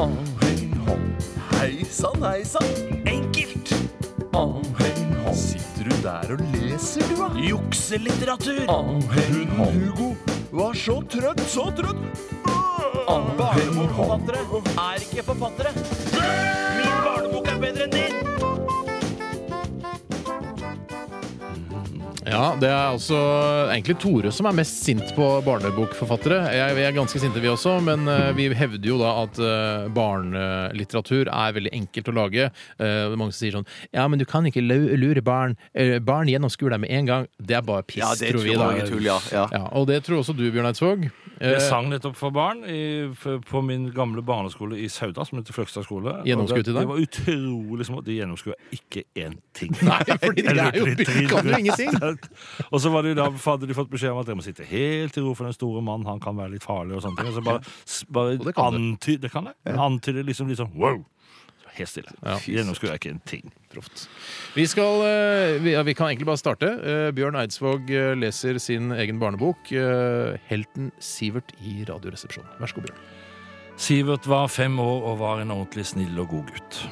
Hei sann, hei sann. Enkelt. Sitter du der og leser, du, da? Jukselitteratur. Hunden Hugo var så trøtt, så trøtt. Barnebokforfattere er ikke forfattere. Ja, det er altså egentlig Tore som er mest sint på barnebokforfattere. Jeg, vi er ganske sinte, vi også, men uh, vi hevder jo da at uh, barnelitteratur er veldig enkelt å lage. Uh, mange som sier sånn Ja, men du kan ikke lure barn. Barn gjennomskuer deg med en gang. Det er bare piss, Ja, det tror vi. tror da. tull, ja. ja. Ja, og det tror også du, Bjørn Eidsvåg. Jeg sang nettopp for barn i, på min gamle barneskole i Sauda, som heter Fløgstad skole. Gjennomskuet det, de det var utrolig små. De gjennomskua ikke én ting. Nei, fordi det er jo kan jo ingenting. Og så var det da hadde de fått beskjed om at dere må sitte helt i ro for den store mannen, han kan være litt farlig og sånne ting. Og så bare, bare Og det kan anty, Det kan jeg. Antyde liksom litt sånn wow. Så Helt stille. Ja. Gjennomskua ikke en ting. Proft. Vi skal eh, vi, ja, vi kan egentlig bare starte. Eh, Bjørn Eidsvåg eh, leser sin egen barnebok, 'Helten Sivert' i Radioresepsjonen. Vær så god, Bjørn. Sivert var fem år og var en ordentlig snill og god gutt.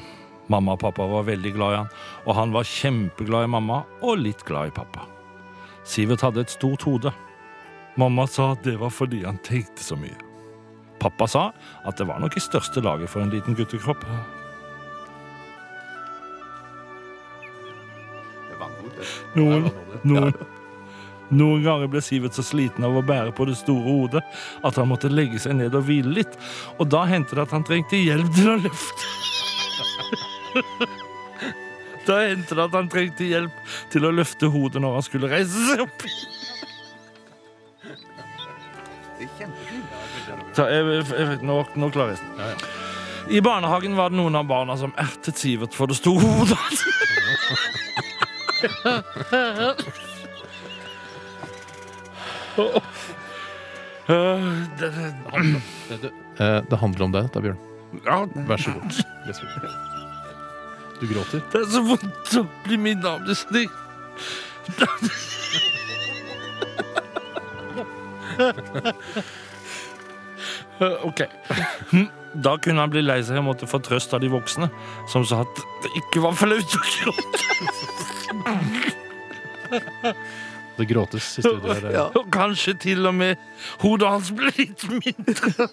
Mamma og pappa var veldig glad i han, og han var kjempeglad i mamma og litt glad i pappa. Sivert hadde et stort hode. Mamma sa at det var fordi han tenkte så mye. Pappa sa at det var nok i største laget for en liten guttekropp. Noen, noen, noen ganger ble Sivert så sliten av å bære på det store hodet at han måtte legge seg ned og hvile litt, og da hendte det at han trengte hjelp til å løfte. Da hendte det at han trengte hjelp til å løfte hodet når han skulle reise seg opp. Ta, jeg, jeg, nå, nå klarer jeg det. I barnehagen var det noen av barna som ertet Sivert for det store hodet hans. Det- det- Det, eh, det handler om deg, dette, Bjørn. Ja, Vær så god. Du gråter. Det er så vondt å bli minnet om det slik. OK. Da kunne han bli lei seg og måtte få trøst av de voksne, som sa at det ikke var flaut å gråte. Det gråtes i studio. Ja. Og kanskje til og med hodet hans ble litt mindre.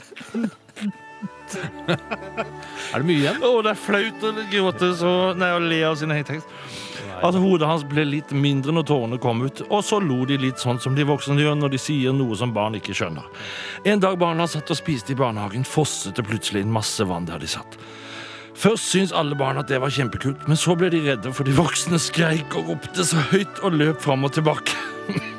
Er det mye igjen? Å, det er flaut å gråte så Nei, å le av sin egen tekst. At hodet hans ble litt mindre når tårene kom ut, og så lo de litt sånn som de voksne gjør når de sier noe som barn ikke skjønner. En dag barna satt og spiste i barnehagen, fosset det plutselig inn masse vann der de satt. Først syntes alle barn at det var kjempekult, men så ble de redde for de voksne skreik og ropte så høyt og løp fram og tilbake.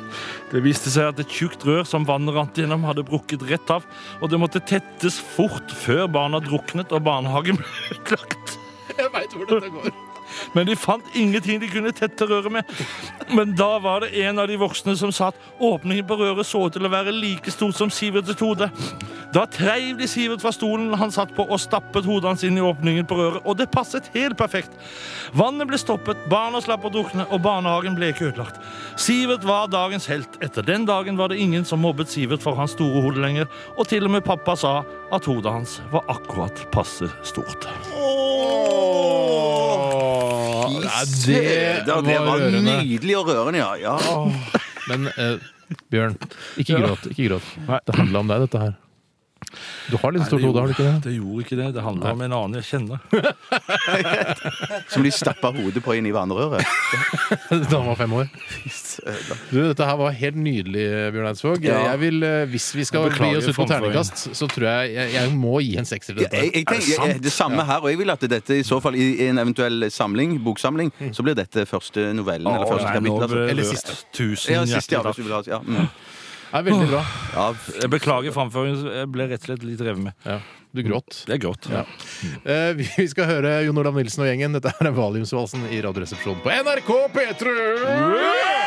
Det viste seg at et tjukt rør som vannet rant gjennom, hadde brukket rett av, og det måtte tettes fort før barna druknet og barnehagen ble utlagt. Jeg veit hvor dette går. Men de fant ingenting de kunne tette røret med. Men da var det en av de voksne som sa at åpningen på røret så ut til å være like stor som Siverts hode. Da treiv de Sivert fra stolen han satt på og stappet hodet hans inn i åpningen på røret, og det passet helt perfekt. Vannet ble stoppet, barna slapp å drukne, og barnehagen ble ikke ødelagt. Sivert var dagens helt. Etter den dagen var det ingen som mobbet Sivert for hans store hode lenger, og til og med pappa sa at hodet hans var akkurat passe stort. Ja, Det, det var rørende. nydelig og rørende, ja. ja. Men eh, Bjørn, ikke gråt. Ikke gråt. Det handla om deg, dette her. Du har litt stort hode, har du ikke det? Det gjorde ikke det. Det handler om en annen jeg kjenner. Som de stappa hodet på inn i vannrøret. Da han var fem år. Du, dette her var helt nydelig, Bjørn Eidsvåg. Ja. Jeg vil, eh, Hvis vi skal Jeg bli oss ut på terningkast, så tror jeg jeg, jeg må gi en sekser til Jeg, dette. jeg tenker, jeg, det samme her, og jeg vil at dette i så fall i en eventuell samling, boksamling, så blir dette første novellen eller første kapittel. Altså. Eller siste. Tusen Ja, siste, ja, hvis du vil ha ja. mm. Det er veldig bra. ja. Jeg beklager framføringen. Jeg ble rett og slett litt revet med. Ja. Du gråt. Jeg gråt. Ja. Eh, vi vi skal høre Jon Olav Nilsen og gjengen. Dette er Valiumsvalsen i Radioresepsjonen på NRK P3!